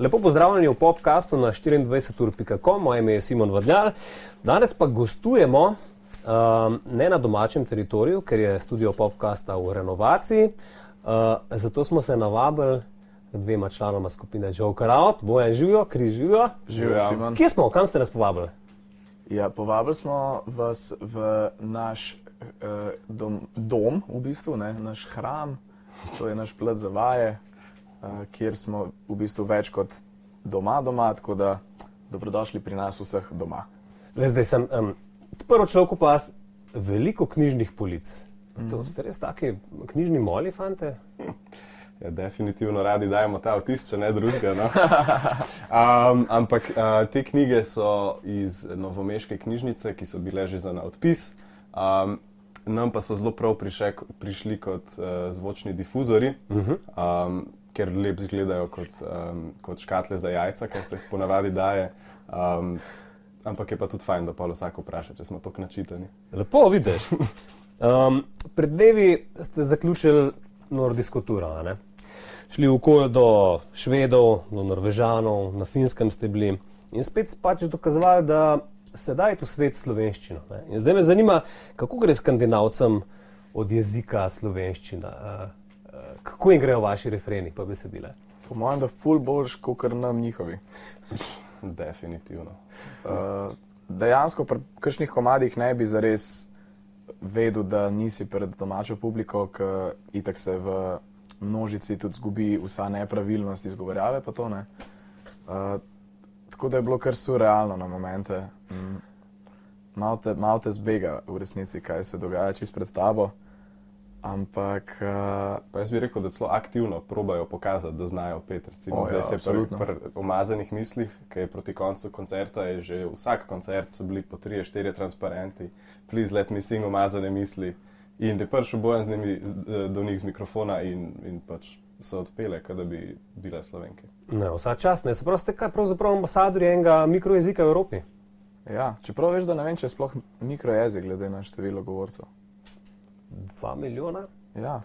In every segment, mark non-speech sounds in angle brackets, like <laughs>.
Lepo pozdravljeni v podkastu na 24.com, moje ime je Simon Vodnjar. Danes pa gostujemo um, ne na domačem teritoriju, ker je studio podkasta v renovaciji. Uh, zato smo se navabili dvema članoma skupine Joker Out, Bojan Živijo, Križ Živijo. Živijo, Simon. Kje smo, kam ste nas povabili? Ja, povabili smo vas v naš uh, dom, dom, v bistvu, ne, naš hram, to je naš plat za vaje, uh, kjer smo v bistvu več kot doma, doma, tako da dobrodošli pri nas vseh doma. Le zdaj sem um, prvo človek pas veliko knjižnih polic. Mm -hmm. To ste res taki knjižni moli, fante? Ja, definitivno radi dajemo ta vtis, če ne drugega. No? <laughs> Um, ampak uh, te knjige so iz Novomeške knjižnice, ki so bile že za odpis. Um, nam pa so zelo prav prišek, prišli kot uh, zvočni difuzori, uh -huh. um, ker lep izgledajo kot, um, kot škatle za jajca, kar se jih ponavadi daje. Um, ampak je pa tudi fajn, da pa vsak vpraša, če smo tako načitani. Lepo vidiš. Um, pred dnevi ste zaključili nordijsko turo. Ne? Šli v okolje do Švedov, do Norvežanov, na Finskem ste bili in spet pač dokazovali, da se da tu svet slovenščino. Ne? In zdaj me zanima, kako gre skandinavcem od jezika slovenščina, uh, kako jim grejo vaši refreni, pa besedile. Po mojem, da ful boljš, kot nam njihovi. <laughs> Definitivno. Uh, dejansko pri kakšnih komadih ne bi zares vedel, da nisi pred domačo publiko, ker itak se v množici tudi zgubi vsa nepravilnost izgovorjave. Uh, tako da je bilo kar surrealno na momente. Mm. Malo te, mal te zbega v resnici, kaj se dogaja čist pred tabo. Ampak. Uh, jaz bi rekel, da celo aktivno probajo pokazati, da znajo pet. Recimo, zdaj ja, se pri, pri umazanih mislih, ki je proti koncu koncerta, je že vsak koncert so bili po tri, štiri transparenti, please let me sing umazane misli. In je prišel bojen z njimi, do njih z mikrofona in, in pač so odpele, da bi bile slovenke. Ne, vsa čas, ne se pravi, ste kaj pravzaprav ambasadori enega mikrojezika v Evropi. Ja, čeprav veš, da ne vem, če je sploh mikrojezik, glede na število govorcev. Dva milijona? Ja.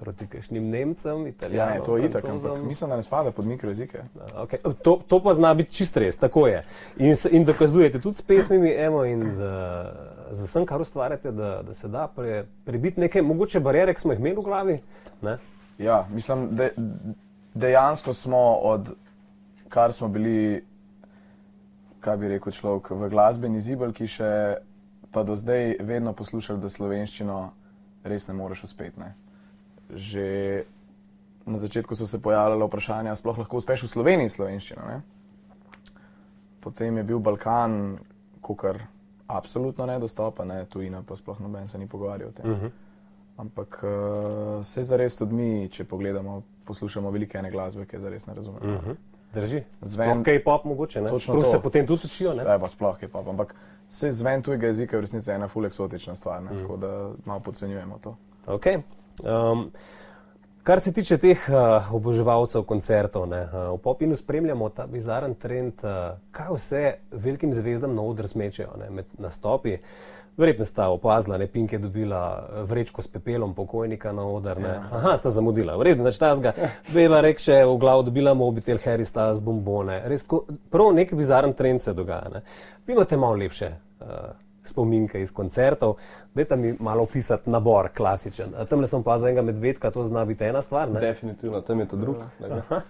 Proti kakšnim Nemcem, Italijanom. Ja, to je itak, ampak mislim, da ne spada pod mikrojezike. Okay. To, to pa zna biti čist res, tako je. In, in dokazujete tudi s pesmimi, emo in z, z vsem, kar ustvarjate, da, da se da pre, prebiti neke mogoče barijere, ki smo jih imeli v glavi. Ne? Ja, mislim, da dejansko smo od kar smo bili, kaj bi rekel človek, v glasbeni zibelki še pa do zdaj vedno poslušali, da slovenščino res ne moreš uspeti. Ne? Že na začetku so se pojavljala vprašanja, sploh lahko uspeš v Sloveniji slovenščino. Ne? Potem je bil Balkan, kar absolutno nedostopen, ne? tujina pa sploh noben se ni pogovarjal o tem. Uh mhm. -huh. Ampak uh, eh, se zares tudi mi, če pogledamo, poslušamo velike ene glasbe, ki je zares ne razumemo. Uh mhm. -huh. Drži. Zven, K-pop mogoče, ne? Točno to. se potem tudi učijo, ne? Pa sploh K-pop, ampak se zven tujega jezika je v resnici ena ful eksotična stvar, ne? Mm. Tako da malo podcenjujemo to. Ok. Um, kar se tiče teh uh, oboževalcev koncertov, ne? Uh, v Popinu spremljamo ta bizaren trend, uh, kaj vse velikim zvezdam na odr smečejo, ne? Med nastopi. Verjetno sta opazila, da Pink je dobila eh, vrečko s pepelom pokojnika na oder. Ja. Aha, sta zamudila, vredno, da sta zga. Vela reče, v glavu dobila mobitel, Harry sta z bombone. Res, tako, prav nek bizaren trend se dogaja. Ne? Vi imate malo lepše uh, spominke iz koncertov. Dajte mi malo opisati nabor, klasičen. Tam le sem pa za enega medvedka, to zna biti ena stvar. Ne? Definitivno, tam je to drug. Uh,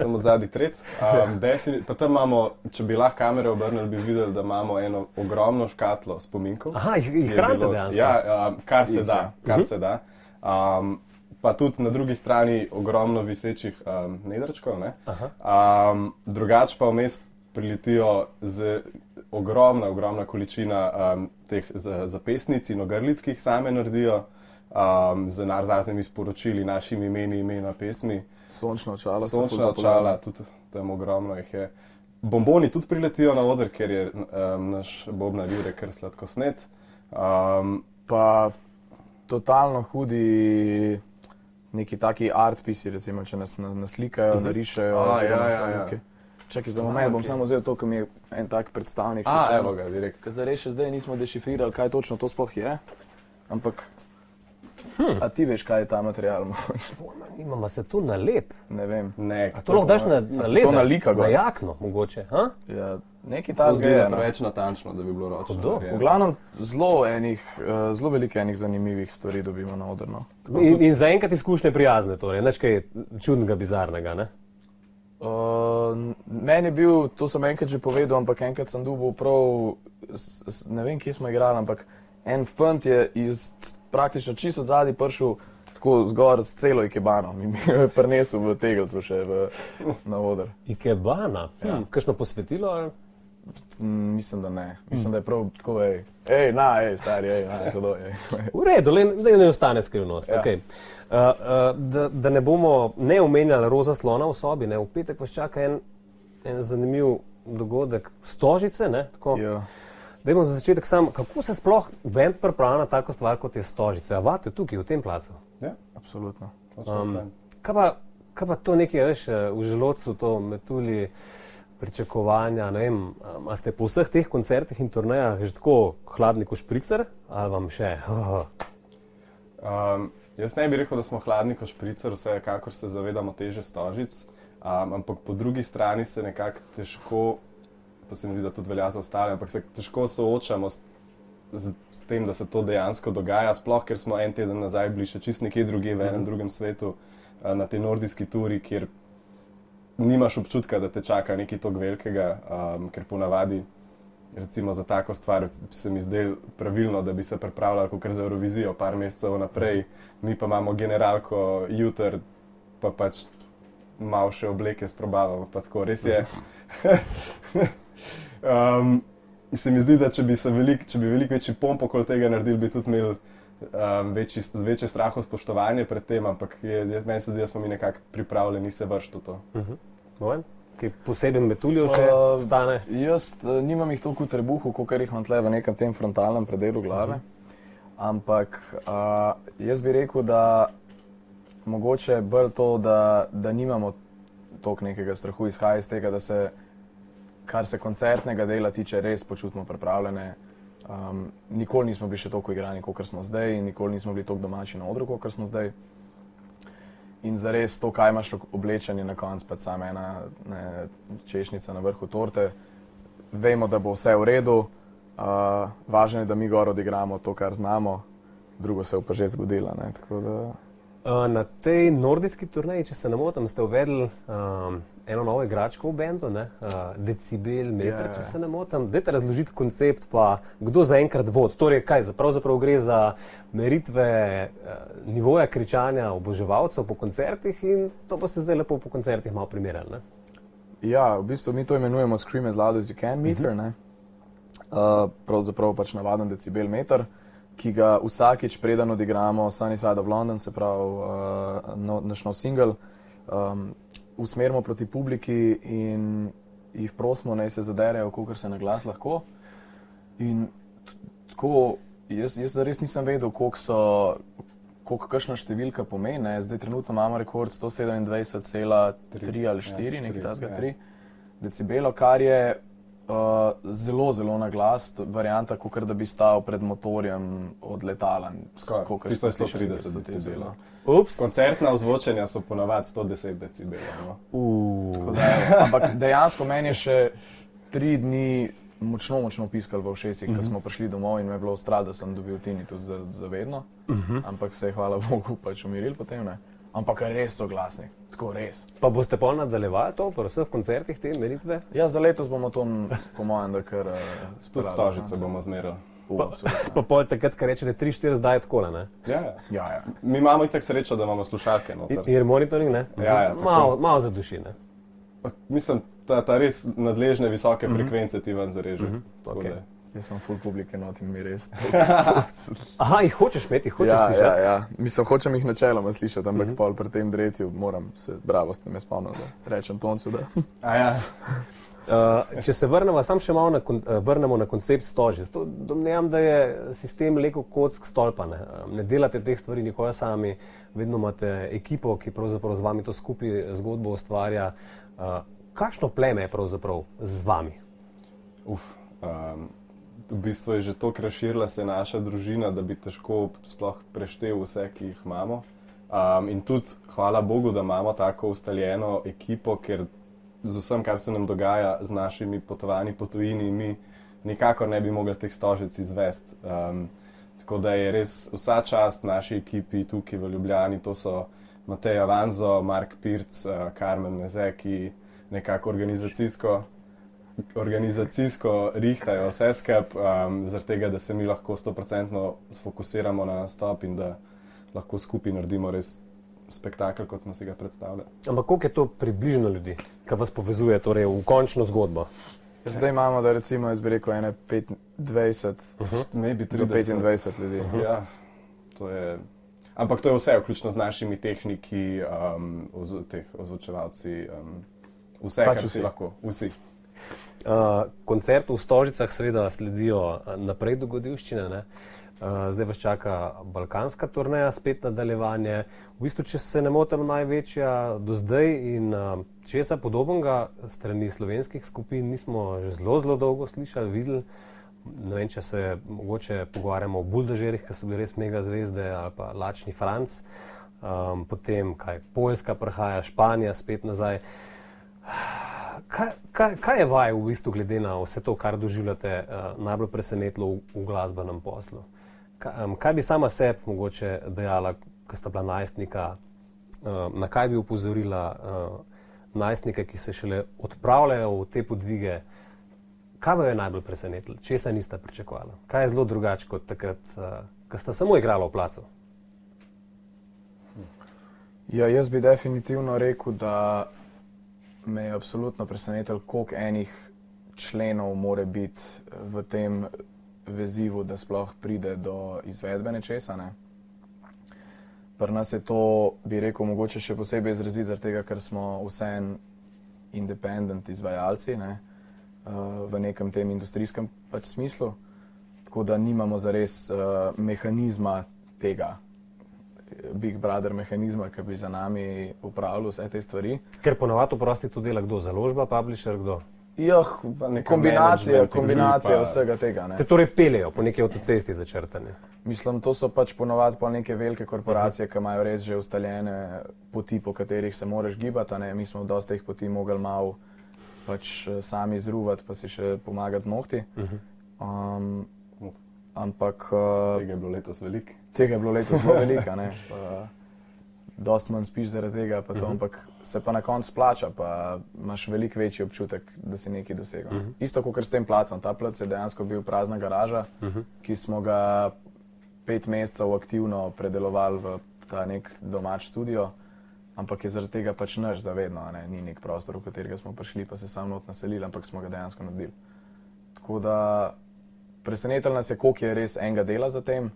tam od zadaj tret. Um, pa tam imamo, če bi lahko kamere obrnili, bi videli, da imamo eno ogromno škatlo spominkov. Aha, jih, jih hranite dejansko. Ja, um, kar se da, kar uh -huh. se da. Um, pa tudi na drugi strani ogromno visečih um, nedrčkov. Ne? Um, drugač pa vmes priletijo z ogromna, ogromna količina um, teh zapestnic in ogrlic, ki jih same naredijo, um, z raznimi sporočili, našimi imeni, imena pesmi. Sončna očala. Sončna očala, tudi tam ogromno jih je. Bomboni tudi priletijo na oder, ker je um, naš Bobna Jurek kar sladko snet. Um, pa totalno hudi neki taki art pisi, recimo, če nas naslikajo, uh mhm. -huh. narišajo. A, ja, ja, ja. Čakaj, za moment bom okay. samo vzel to, kar mi je en tak predstavnik. A, evo ga, direkt. Zdaj še zdaj nismo dešifrirali, kaj točno to sploh je. Ampak Hm. A ti veš, kaj je ta material? Imamo se tu na lep. Ne vem. Ne, A to lahko daš na, na led. to nalika gor? Na jakno, mogoče. Ha? Ja, neki ta zgleda no. preveč natančno, da bi bilo ročno. Narejeno. V glavnem, zelo, enih, eh, zelo veliko enih zanimivih stvari dobimo na odrno. In, in zaenkrat izkušnje prijazne, torej, neč kaj čudnega, bizarnega. Ne? Uh, meni je bil, to sem enkrat že povedal, ampak enkrat sem dubil prav, s, s, ne vem, kje smo igrali, ampak en fant je iz praktično čisto zadnji prišel tako zgor s celo ikebano in mi jo je prinesel v tegelcu še v, na oder. Ikebana, Ja. hm, kakšno posvetilo? ali? Mm, mislim, da ne. Mislim, da je prav tako, hej, hej, na, hej, stari, hej, na, kdo je. V redu, le, da ne ostane skrivnost. Ja. Okay. Uh, uh, da, da ne bomo ne omenjali roza slona v sobi, ne? v petek vas čaka en, en zanimiv dogodek, stožice. Ne? Tako, Ja. Dajmo za začetek sam, kako se sploh bend pripravlja na tako stvar kot je stožice. A vate tukaj v tem placu? Ja, Absolutno. točno Um, kaj, pa, kaj pa to nekaj, veš, v želodcu, to metulji, pričakovanja, ne vem, um, a ste po vseh teh koncertih in turnejah že tako hladni kot špricer, ali vam še? <laughs> Um, jaz ne bi rekel, da smo hladni kot špricer, vsekakor se zavedamo teže stožic, um, ampak po drugi strani se nekako težko, pa se mi zdi, da tudi velja za ostale, ampak se težko soočamo s, z, s tem, da se to dejansko dogaja, sploh ker smo en teden nazaj bili še čist nekje drugje v enem drugem svetu, uh, na tej nordijski turi, kjer nimaš občutka, da te čaka nekaj tog velikega, um, ker ponavadi recimo za tako stvar se mi zdelo pravilno, da bi se pripravljali kot za Eurovizijo, par mesecev naprej, mi pa imamo generalko jutr, pa pač malo še obleke sprobavamo, pa tako res je. <laughs> um, se mi zdi, da če bi, se velik, če bi veliko večji pomp okoli tega naredili, bi tudi imeli um, večji, večje straho spoštovanje pred tem, ampak je, je, meni se zdi, da smo mi nekako pripravljeni se vršiti v to. Mojem? Kaj poseben metuljev še Uh, stane? Jaz uh, nimam jih toliko v trebuhu, kot jih imam tle v nekem tem frontalnem predelu glave. Ampak uh, jaz bi rekel, da mogoče bolj to, da, da nimamo toliko nekega strahu, izhaja iz tega, da se, kar se koncertnega dela tiče, res počutimo pripravljene. Um, nikoli nismo bili še toliko igrani, kot smo zdaj, in nikoli nismo bili toliko domači na odru, kot smo zdaj. In za res to, kaj imaš oblečen, je na koncu pač samo ena ne, češnjica na vrhu torte. Vemo, da bo vse v redu, uh, važno je, da mi gor odigramo to, kar znamo, drugo se je pa že zgodilo. Ne, da, Uh, Na tej nordijski turnaji, če se ne motim, ste uvedli um, eno novo igračko v bendu, ne? uh, decibel, meter, Ja, ja. če se ne motim. Dajte razložiti koncept, pa kdo zaenkrat vod. Torej, kaj za pravzaprav gre za meritve uh, nivoja kričanja oboževalcev po koncertih in to boste zdaj lepo po koncertih malo primerjali. ne? ja, v bistvu mi to imenujemo Scream as loud as you can meter. Uh -huh. uh, pravzaprav pač navaden decibel meter. Ki ga vsakič, preden odigramo Sunny Side of London, se pravi uh, no, naš nov singel, um, usmerimo proti publiki in jih prosimo, naj se zaderejo, kolikor se na glas lahko. In tako, jaz, jaz res nisem vedel, koliko so, koliko kakšna številka pomeni. ne. Zdaj trenutno imamo rekord 127,3 ali 4, Ja, nekaj tri, tasga ja. 3 decibelov, kar je uh, zelo, zelo na glas, varianta, kot da bi stal pred motorjem od letala. Tisto je smo slišali, 130 da so decibelov. Ups, Koncertna ozvočenja so ponavadi 110 decibelov. No. uh, Da, ampak dejansko meni je še tri dni močno, močno piskal v ušesih, mm -hmm. ko smo prišli domov in me je bilo strah, da sem dobil tinitus za, za vedno. Mm -hmm. Ampak se je, hvala Bogu, pač umiril potem. Ne? Ampak res so glasni, tako res. pa boste pa nadaljevali to po vseh koncertih te meritve? Ja, za letos bomo to, po mojem, da kar uh, Tudi stožice bomo zmerali. Pa, Pa pol takrat, ko rečete 3-4 zdaj je tako, ne? Ja, ja. ja, ja. Mi imamo itak srečo, da imamo slušalke. In monitoring, ne? Ja, ja, malo, malo za duši, ne? Pa Mislim, ta, ta res nadležne visoke frekvence ti ven zareže. Tako okej. da- Jaz sem full publike not in mi res. <laughs> Aha, jih hočeš imeti, jih hočeš ja, slišati. ja, ja. Mislim, hočem jih načeloma slišati, ampak mm -hmm. pol pri tem dretju moram se, bravo ste me spomnili, da rečem toncu, da <laughs> A Ja. Uh, če se vrnemo, sam še malo na, kon, uh, vrnemo na koncept stožic. To Domnevam, da je sistem leko kock stolpa. Ne? Ne delate teh stvari nikoli sami, vedno imate ekipo, ki pravzaprav z vami to skupaj zgodbo ustvarja. Uh, kakšno pleme je pravzaprav z vami? Uf, um, v bistvu je že tako razširila se naša družina, da bi težko sploh preštel vse, ki jih imamo. Um, in tudi hvala Bogu, da imamo tako ustaljeno ekipo, ker z vsem, kar se nam dogaja z našimi potovanji po tujini, mi nikakor ne bi mogli teh stožic izvesti. Um, tako da je res vsa čast naši ekipi tukaj v Ljubljani, to so Matej Avanzo, Mark Pirc, uh, Karmen Meze, ki nekako organizacijsko. Organizacijsko rihtajo vse skupaj, um, zaradi tega, da se mi lahko 100% sfokusiramo na nastop in da lahko skupaj naredimo res spektakel, kot smo si ga predstavljali. Ampak koliko je to približno ljudi, ki vas povezuje torej, v končno zgodbo? Zdaj imamo, da recimo, jaz bi rekel, 25 uh -huh. do 25 ljudi. Uh -huh. ja, to je, ampak to je vse, vključno z našimi tehniki, um, oz, teh ozvočevalci, um, vse, Pač kar vsi. si lahko, vsi. Uh, koncertu v Stožicah seveda sledijo uh, naprej dogodivščine. Ne? Uh, zdaj vas čaka balkanska turneja, spet nadaljevanje. V bistvu, če se ne motim, največja do zdaj in uh, česa podobnega strani slovenskih skupin nismo že zelo, zelo dolgo slišali, videli. Ne vem, če se mogoče pogovarjamo o buldožerih, ki so bili res mega zvezde ali pa lačni Franc, um, potem kaj Poljska prihaja, Španija spet nazaj. Kaj, kaj, je vaj v bistvu, glede na vse to, kar doživljate, uh, najbolj presenetilo v, v glasbenem poslu? Kaj, um, kaj bi sama sebi mogoče dejala, ko sta bila najstnika, uh, na kaj bi upozorila uh, najstnike, ki se šele odpravljajo v te podvige? Kaj vas je najbolj presenetilo, česa niste pričakovali? Kaj je zelo drugače kot takrat, uh, ko sta samo igrala v placu? Ja, jaz bi definitivno rekel, da me je absolutno presenetilo, koliko enih členov more biti v tem vezivu, da sploh pride do izvedbe nečesa. Ne? Pri nas je to, bi rekel, mogoče še posebej izraziti, zaradi tega, ker smo vseeno independent izvajalci ne? uh, v nekem tem industrijskem pač smislu, tako da nimamo zares uh, mehanizma tega. Big Brother mehanizma, ki bi za nami upravljal vse te stvari. Ker ponavadi v prosti to dela kdo, založba, publisher, kdo. Jah, Pa neka kombinacija, kombinacija ekipa. vsega tega. Ne. Te torej peljejo po neki avtocesti začrtane. Mislim, to so pač ponovadi pa neke velike korporacije, ki imajo res že ustaljene poti, po katerih se moraš gibati. a Ne. Mi smo dosta teh poti mogli malo pač eh, sami izruvati, pa si še pomagati z nohti. Um, ampak uh, Tega je bilo letos veliko. Tega je bilo letos zelo <laughs> veliko. Dost manj spiš zaradi tega, pa to, Mhm. ampak se pa na koncu splača, pa imaš veliko večji občutek, da si nekaj dosegel. Mhm. Isto kot s tem placem. Ta plac je dejansko bil prazna garaža, Mhm. ki smo ga pet mesecev aktivno predelovali v ta nek domač studio, ampak je zaradi tega pač naš zavedno, ne? ni nek prostor, v katerega smo prišli, pa se samo not naselili, ampak smo ga dejansko naredili. Tako da presenetilo nas je, koliko je res enega dela za tem.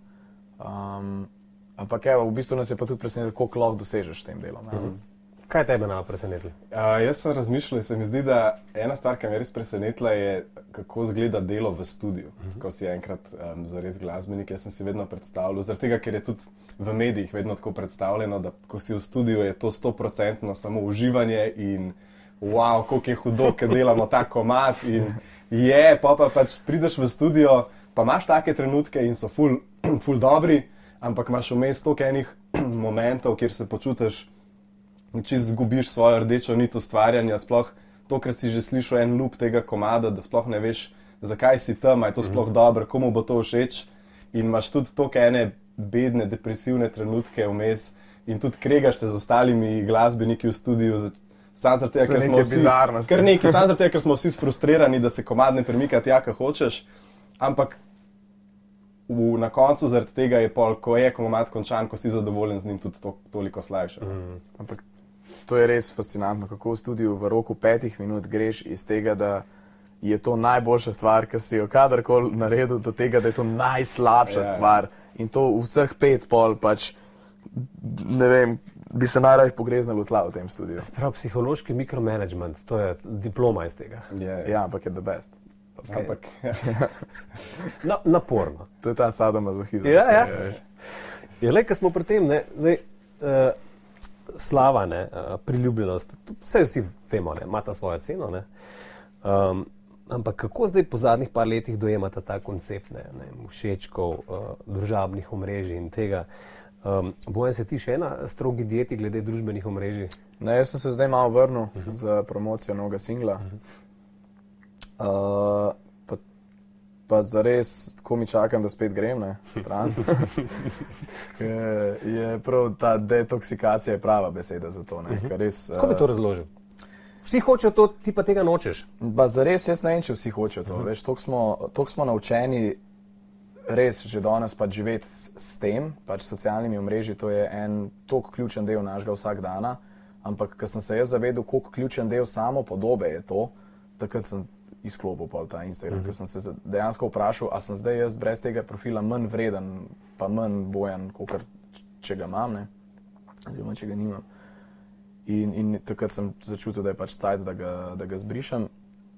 Um, ampak evo, v bistvu nas je pa tudi presenetilo, koliko lahko dosežeš s tem delom. ne. Kaj je tebe najbolj presenetilo? Uh, jaz sem razmišljal in se mi zdi, da ena stvar, ki me je res presenetila, je, kako izgleda delo v studiu. Uh -huh. Ko si enkrat um, zares glasbenik, jaz sem si vedno predstavljal, zaradi tega, ker je tudi v medijih vedno tako predstavljeno, da ko si v studiu, je to stoprocentno samo uživanje in wow, koliko je hudo, ker delamo ta komat. In je, pa pa pač prideš v studio, pa imaš take trenutke in so ful, <clears throat> ful dobri, ampak imaš vmes toliko enih <clears throat> momentov, kjer se počutiš če izgubiš svojo rdečo nit ustvarjanja, sploh tokrat si že slišal en lup tega komada, da sploh ne veš, zakaj si tam, je to sploh dobro, komu bo to všeč. In imaš tudi toliko ene bedne, depresivne trenutke vmes in tudi kregaš se z ostalimi glasbeniki v studiu. Samo zaradi tega, ker smo vsi, kar nekaj, <laughs> tega, ker smo vsi sfrustrirani, da se komad ne premika tja, kar hočeš. Ampak v, na koncu zaradi tega je pol, ko je komad končan, ko si zadovoljen z njim, tudi to, toliko slajše. Mm. Ampak to je res fascinantno, kako v studiu v roku petih minut greš iz tega, da je to najboljša stvar, ki si jo kadarkoli naredil, do tega, da je to najslabša Ja. yeah. stvar. In to vseh pet pol pač, ne vem, bi se najraje pogreznil v tla v tem studiu. Prav psihološki mikromanagement, to je diploma iz tega. Je, Ja, ampak je the best. Ampak, <laughs> Na, naporno. To je ta sadomazohizem. Ja, ja. Je le, ker smo pri tem, ne, zdaj, uh, slava, ne, uh, priljubljenost, to- vse vsi vemo, ne, ima ta svojo ceno. Ne, um, Ampak kako zdaj po zadnjih par letih dojemate ta koncept ne, ne, všečkov, uh, družabnih omrežij in tega? Um, Bojan se ti še ena strogi dieti glede družbenih omrežij? Ne, jaz sem se zdaj malo vrnil uh -huh. za promocijo novega singla. Uh -huh. Uh, pa, pa za res, ko mi čakam, da spet grem na stran. <laughs> je, je prav ta detoksikacija prava beseda za to. Uh -huh. res, Kako bi to razložil? Vsi hočejo to, ti pa tega nočeš. Pa za res jaz ne vem, če vsi hočejo to. Uh -huh. Veš, toliko smo, toliko smo naučeni res že danes pač živeti s, tem, pač socialnimi omrežji, to je en tako ključen del našega vsakdana. Ampak, ko sem se jaz zavedel, koliko ključen del samo podobe je to, takrat sem izklopil ta Instagram, uh -huh. ker sem se dejansko vprašal, ali sem zdaj jaz brez tega profila manj vreden, pa manj bojen, kot če ga imam, ne? oziroma če ga nimam. In, in takrat sem začutil, da je pač cajt, da, da ga zbrišem.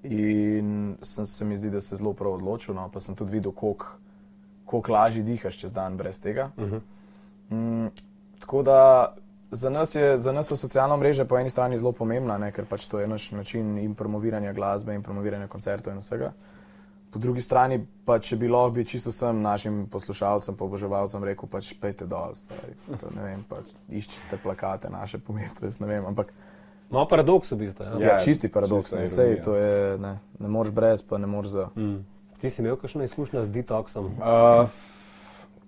In sem, se mi zdi, da se zelo prav odločil, no? pa sem tudi videl, koliko koliko lažje dihaš čez dan brez tega. Uh -huh. mm, tako da za nas, je, za nas so socialna mreža po eni strani zelo pomembna, ne, ker pač to je naš način in promoviranja glasbe in promoviranja koncertov in vsega. Po drugi strani pa, če bi lahko bi čisto vsem našim poslušalcem, poboževalcem rekel, pač pejte dol, stari, to, ne vem, pač iščite plakate naše po mestu, jaz ne vem, ampak. Malo paradoks v bistvu. Ja, ja čisti paradoks, ne, sej, to je, ne, ne moreš brez, pa ne moreš za. Mm. Ti si imel kakšno izkušnjo z detoksom? Uh,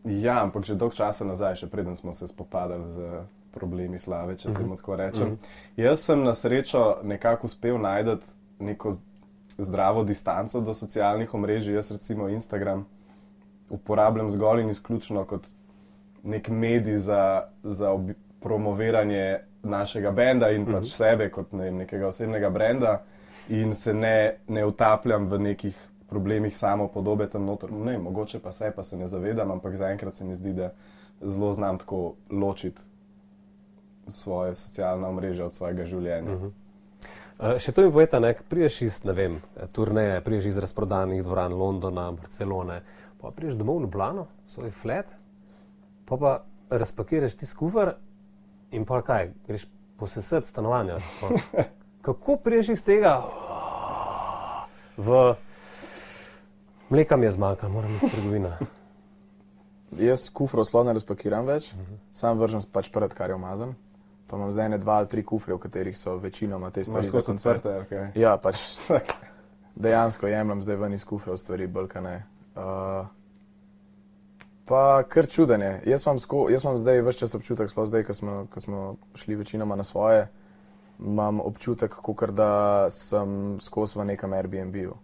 ja, ampak že dolgo časa nazaj, še preden smo se spopadali z problemi slave, če uh -huh. tako rečem. Uh -huh. Jaz sem na srečo nekako uspel najti neko zdravo distanco do socialnih omrežij. Jaz recimo Instagram uporabljam zgolj in izključno kot nek medij za, za promoviranje našega benda in uh -huh. pač sebe kot ne, nekega osebnega brenda. In se ne, ne utapljam v nekih problemih samo podobe tam noter. Ne, mogoče pa se, pa se ne zavedam, ampak zaenkrat se mi zdi, da zelo znam tako ločiti svoje socialne mreže od svojega življenja. Uh -huh. Uh, še to mi povete, ne, priješ iz, ne vem, turneje, priješ iz razprodanih dvoran Londona, Barcelone, pa priješ domov v Ljubljano, svoj flat, pa pa razpakiraš ti skufar in pa kaj, greš posesed stanovanja. <laughs> Kako priješ iz tega v Mleka mi je zmanjkalo, moram iti v trgovino. Jaz kufrov sploh ne razpakiram več, uh mhm. -huh. sam vržem pač pred, kar je umazan. Pa imam zdaj ne dva ali tri kufre, v katerih so večinoma te stvari za koncerte. Okay. Ja, pač <laughs> dejansko jemljem zdaj ven iz kufrov stvari, balkane. Uh, pa kar čudenje. Jaz imam, sko, jaz imam zdaj vse čas občutek, sploh zdaj, ko smo, ko smo šli večinoma na svoje, imam občutek, kot da sem skozi v nekem Airbnb-u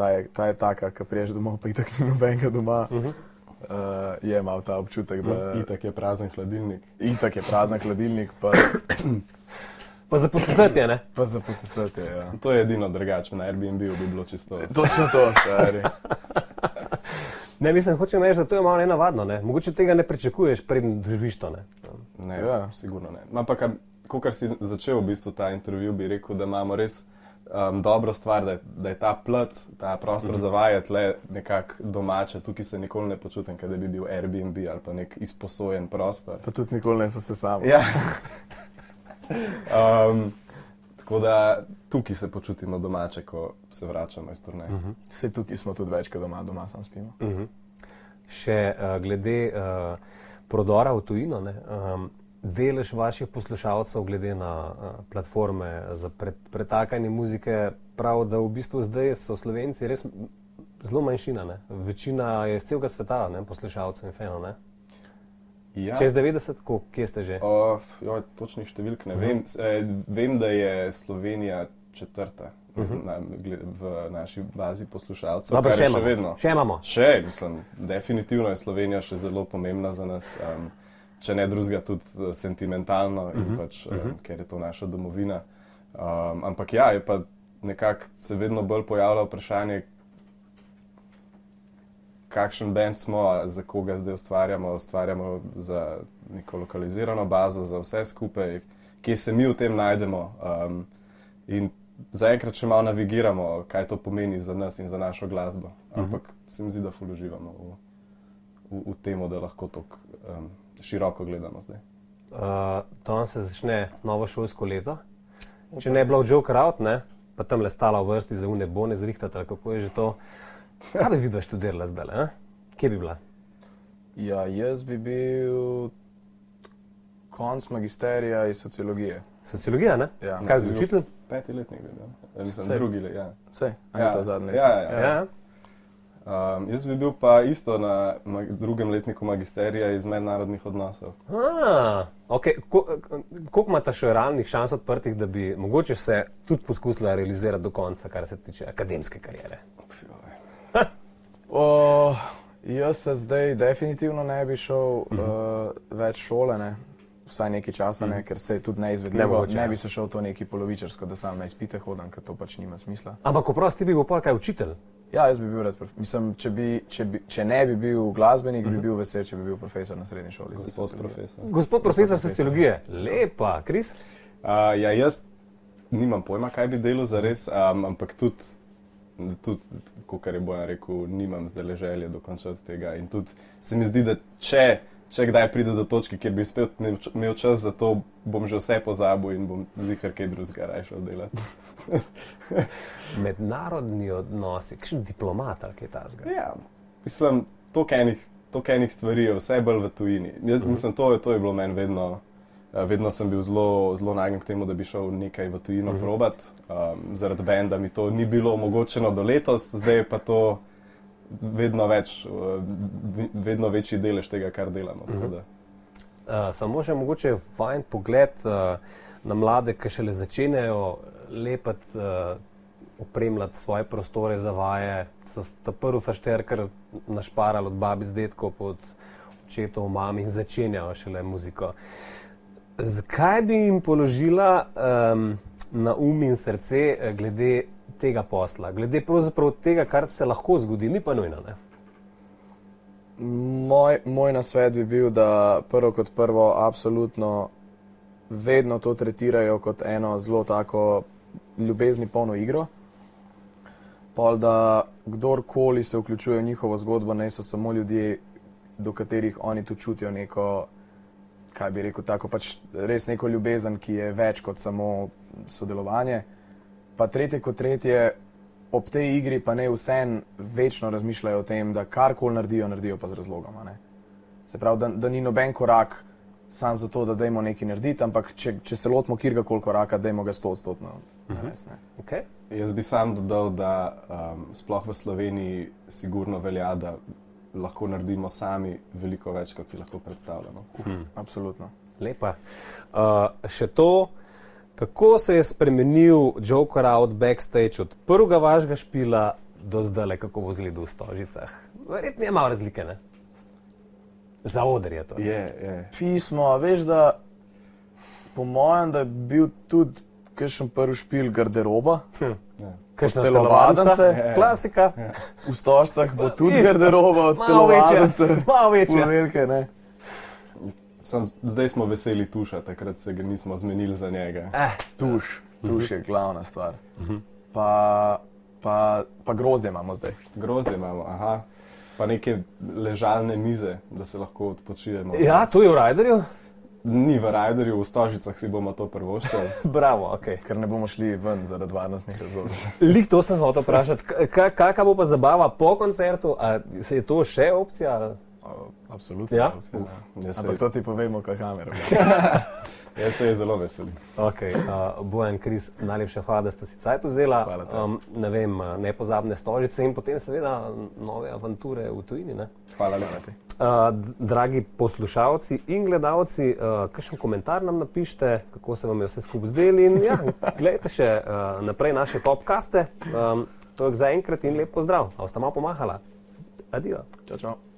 ta je, ta je taka, ki priješ domov, pa itak ni nobenega doma. Uh -huh. Uh, je imel ta občutek, da je. Itak je prazen hladilnik. Itak je prazen hladilnik. Pa, <coughs> pa za posesetje, ne? Pa za posesetje, ja. To je edino drugače, na Airbnb bi bilo čisto. Točno to, stari. <laughs> Ne, mislim, hočem reči, da to je malo nenavadno. Ne? Mogoče tega ne pričakuješ, preden doživiš to. Ne, ne ja. sigurno ne. Ampak, ko si začel v bistvu ta intervju, bi rekel, da imamo res um, dobro stvar, da je, da je ta plc, ta prostor mm -hmm. za vajeti le nekako domače. Tukaj se nikoli ne počutim, da bi bil Airbnb ali pa nek izposojen prostor. Pa tudi nikoli ne se sam. Ja. um, tako da tukaj se počutimo domače, ko se vračamo iz turneja. Mm -hmm. Vse tukaj smo tudi več, kot doma, doma sam spimo. Mm -hmm. Še uh, glede uh, prodora v tujino. Ne, um, delež vaših poslušalcev, glede na uh, platforme za pret, pretakanje muzike, pravi, da v bistvu zdaj so Slovenci res zelo manjšina. Ne? Večina je iz celega sveta, ne? poslušalcev in fenov. Ja. Čez 90, ko, kje ste že? Uh, jo, točnih številk ne uh -huh. vem. E, vem, da je Slovenija četrta. Uh mhm. -huh. na, v naši bazi poslušalcev, Dobar, še, še vedno. Še imamo. Še, mislim, definitivno je Slovenija še zelo pomembna za nas. Um, če ne drugega, tudi eh, sentimentalno, uh -huh. pač, uh -huh. um, ker je to naša domovina. Um, ampak ja, je pa nekako se vedno bolj pojavlja vprašanje, kakšen bend smo, za koga zdaj ustvarjamo. Ustvarjamo za neko lokalizirano bazo, za vse skupaj, kje se mi v tem najdemo. Um, in zaenkrat še malo navigiramo, kaj to pomeni za nas in za našo glasbo. Ampak uh -huh. se mi zdi, da fuluživamo v, v, v tem, da lahko to. Um, široko gledano zdaj. Uh, Tam se začne novo šolsko leto. Če ne bi bilo Joe Crowd, ne, pa tam le stala v vrsti za une bone zrihtati, ali kako je že to. Kaj bi videla študirala zdaj? Eh? Kje bi bila? Ja, jaz bi bil konc magisterija iz sociologije. Sociologija, ne? Ja. Kaj bi učitelj? Peti letnik, bil, ja. mislim, Saj. drugi let. Ja. Vse, ali je to zadnji? Ja, ja, ja. Ja. Um, jaz bi bil pa isto na mag drugem letniku magisterija iz mednarodnih odnosov. Ah, okay. Koliko imate še realnih šans odprtih, da bi mogoče se tudi poskusila realizirati do konca, kar se tiče akademske kariere? O, jaz se zdaj definitivno ne bi šel uh -huh. uh, več šole, ne. vsaj nekaj časa, ne, ker se je tudi neizvedljivo. Ne ja. bi se šel to neki polovičarsko, da sam na izpite hodim, ker to pač nima smisla. Ampak, oprosti, bi bil pa kaj učitelj. Ja, jaz bi bil rad, mislim, če, bi, če, bi, če ne bi bil glasbenik, bi bil vesel, če bi bil profesor na srednji šoli. Gospod sociologijo. profesor. Gospod profesor profesor. sociologije, lepa, Kris. Uh, ja, jaz nimam pojma, kaj bi delal za res, um, ampak tudi, tudi kot je Bojan rekel, nimam zdaj le želje dokončati tega. In tudi se mi zdi, da če, če kdaj pride do točke, kjer bi spet imel čas za to, bom že vse pozabil in bom zihar kaj drugega raje šel delati. <laughs> <laughs> Mednarodni odnosi, kakšen diplomat ali kaj tasga. Ja, mislim, toliko enih, toliko enih stvari je vse bolj v tujini. Jaz, mislim, to, to je bilo meni vedno. eh, Vedno sem bil zelo, zelo nagnjen k temu, da bi šel nekaj v tujino uh -huh. probat. Um, zaradi benda mi to ni bilo omogočeno do letos, zdaj je pa to vedno več, vi- vedno večji delež tega, kar delamo. Uh -huh. Uh, samo še mogoče vajen pogled uh, na mlade, ki šele začenjajo lepati, uh, opremljati svoje prostore za vaje. So ta prvi fašter, kar našparali od babi z detko, pod očetov, mami in začenjajo šele muziko. Zakaj bi jim položila um, na um in srce eh, glede tega posla, glede pravzaprav tega, kar se lahko zgodi, ni pa nujno. Ne? Moj, moj nasvet bi bil, da prvo kot prvo, absolutno vedno to tretirajo kot eno zelo tako ljubezni polno igro. Pol, da kdorkoli se vključuje v njihovo zgodbo, naj so samo ljudje, do katerih oni tu čutijo neko, kaj bi rekel, tako pač res neko ljubezen, ki je več kot samo sodelovanje. Pa tretje kot tretje, ob tej igri pa ne vsem večno razmišljajo o tem, da karkoli naredijo, naredijo pa z razlogom. a ne. Se pravi, da, da ni noben korak sam zato, da dajmo nekaj narediti, ampak če, če se lotimo kjerkoli koraka, dajmo ga sto odstotno narediti. ne. Okay? Jaz bi sam dodal, da um, sploh v Sloveniji sigurno velja, da lahko naredimo sami veliko več, kot si lahko predstavljamo. Absolutno. Lepa. Uh, še to, kako se je spremenil Joker out backstage od prvega vašega špila do zdaj, kako bo izgledal v Stožicah. Verjetno je malo razlike, ne? Za oder je to. ne? Je, je. Pismo, a veš, da po mojem, da je bil tudi kakšen prvi špil garderoba. Ja. Kakšna telovadnice? telovadnica? Ja. Klasika. V Stožcah bo tudi garderoba od Malo telovadnice. Malo večja. Velike, ne? Sam, zdaj smo veseli tuša, takrat se ga nismo zmenili za njega. Eh, Tuš, tuš je glavna stvar. Pa, pa, pa grozdje imamo zdaj. Grozdje imamo, aha. Pa neke ležalne mize, da se lahko odpočijemo. ja, to je v Rajderju. Ni v Rajderju, v Stožicah si bomo to prvoščali. <laughs> Bravo, ok. Ker ne bomo šli ven zaradi varnostnih razlogov. <laughs> Lih to sem hotel vprašati. Kakšna bo pa zabava po koncertu? A se je to še opcija? Absolutno. Ja? ja. Jaz se, Ampak to ti povemo, kaj kamera. <laughs> jaz se je zelo veselim. Okay, uh, Bojan Kris, najlepša hvala, da ste si cajt vzela. Um, ne vem, uh, nepozabne stožice in potem seveda nove avanture v tujini. Ne? Hvala lepa. Uh, dragi poslušalci in gledalci, uh, kakšen komentar nam napišite, kako se vam je vse skupaj zdelo. In ja, gledajte še uh, naprej naše popkaste. Um, to je zaenkrat in lep pozdrav. A ste malo pomahala? Adijo. Čau, čau.